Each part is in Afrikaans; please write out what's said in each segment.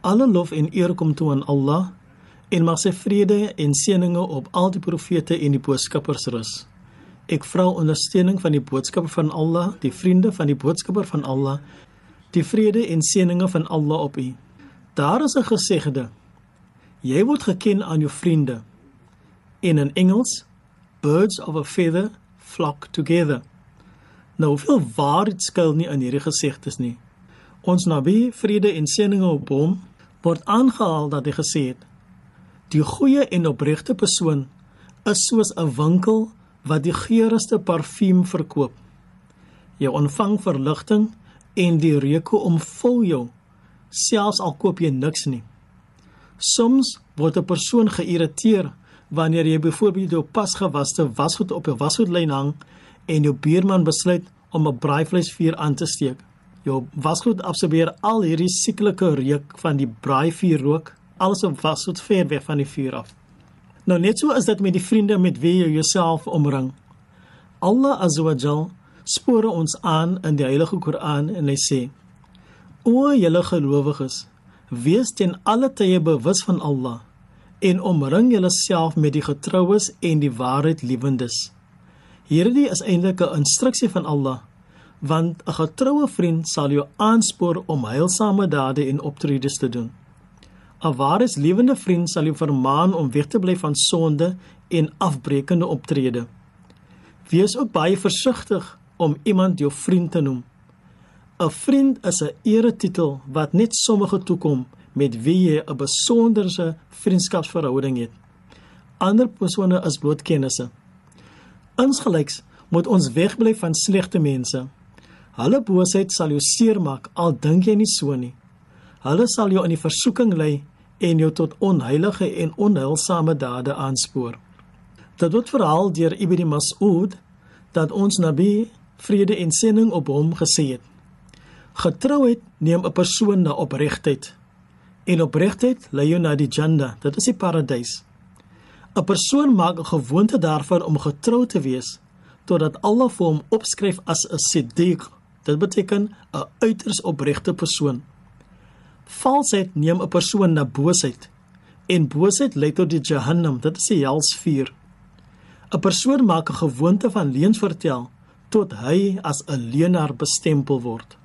Alle lof en eer kom toe aan Allah en mag sy vrede en seëninge op al die profete en die boodskappers rus. Ek vra ondersteuning van die boodskapper van Allah, die vriende van die boodskapper van Allah, die vrede en seëninge van Allah op u. Daar is 'n gesegde: Jy word geken aan jou vriende. En in Engels, birds of a feather flock together. Nou hoeveel waarheid skuil nie in hierdie gesegdes nie. Ons Nabi, vrede en seëninge op hom, word aangehaal dat hy gesê het: Die goeie en opregte persoon is soos 'n winkel wat die geurigste parfuum verkoop. Jy ontvang verligting en die reuke omvul jou, selfs al koop jy niks nie. Soms word 'n persoon geïrriteer wanneer jy byvoorbeeld jou pasgewaste wasgoed op 'n wasgoedlyn hang en jou buurman besluit om 'n braaivleisvuur aan te steek. Jou wasgoed absorbeer al hierdie sieklike reuk van die braaivuurrook, alles op wasgoed ver weg van die vuur af. Nou net so is dit met die vriende met wie jy jouself omring. Allah Azza spore ons aan in die Heilige Koran en hy sê: O julle gelowiges, wees ten alle tye bewus van Allah en omring julleself met die getroues en die waarheid liewendes. Hierdie is eintlik 'n instruksie van Allah, want 'n getroue vriend sal jou aanspoor om heilsame dade en optredes te doen. 'n Waarheidslewende vriend sal jou vermaan om weg te bly van sonde en afbreekende optrede. Wees ook baie versigtig om iemand jou vriend te noem. 'n Vriend is 'n eretitel wat net sommige toekom met wie jy 'n besonderse vriendskapsverhouding het. Ander persone is bloot kennisse. Insgelyks moet ons wegbly van slegte mense. Hulle boosheid sal jou seermaak al dink jy nie so nie. Hulle sal jou in die versoeking lei en jou tot onheilige en onheilsame dade aanspoor. Dit word verhaal deur Ibn Mas'ud dat ons Nabi vrede en seëning op hom gesê het. Getrouheid neem 'n persoon na opregtheid en opregtheid lei jou na die Jannah, dit is die paradys. 'n Persoon maak 'n gewoonte daarvan om getrou te wees totdat Allah vir hom opskryf as 'n siddiq. Dit beteken 'n uiters opregte persoon. Valsheid neem 'n persoon na boosheid en boosheid lei tot die Jahannam, dit is die helsvuur. 'n Persoon maak 'n gewoonte van leuns vertel tot hy as 'n leienaar bestempel word.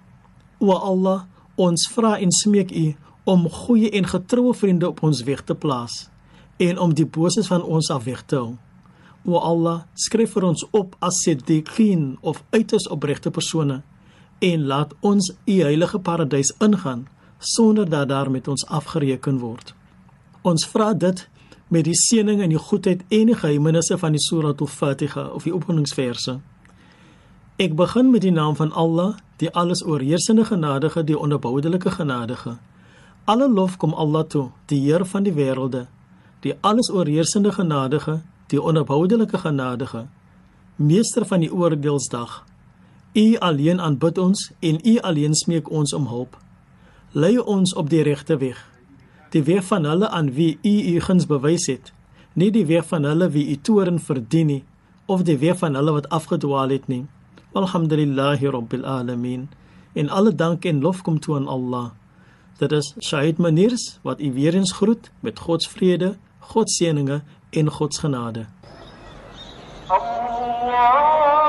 O Allah, ons vra en smeek U om goeie en getroue vriende op ons weg te plaas en om die boses van ons af weg te hou. O Allah, skryf vir ons op as siddiqin of uiters opregte persone en laat ons u heilige paradys ingaan sonder dat daar met ons afgereken word. Ons vra dit met die seëning en die goedheid en die geheimenisse van die Surah Al-Fatiha of die openingsverse. Ek begin met die naam van Allah, die alles oorheersende genadige, die onverboudelike genadige. Alle lof kom Allah toe, die Heer van die wêrelde, die alles oorheersende genadige, die onverboudelike genadige, meester van die oordeelsdag. U alleen aanbid ons en U alleen smeek ons om hulp. Lei ons op die regte weg, die weg van hulle aan wie U U guns bewys het, nie die weg van hulle wie U toorn verdien nie, of die weg van hulle wat afgedwaal het nie. Alhamdulillahi rabbil alamin. En alle dank en lof kom toe aan Allah. Dit is Shahid Maniers wat u weer eens groet met God se vrede, God se seëninge en God se genade. Allah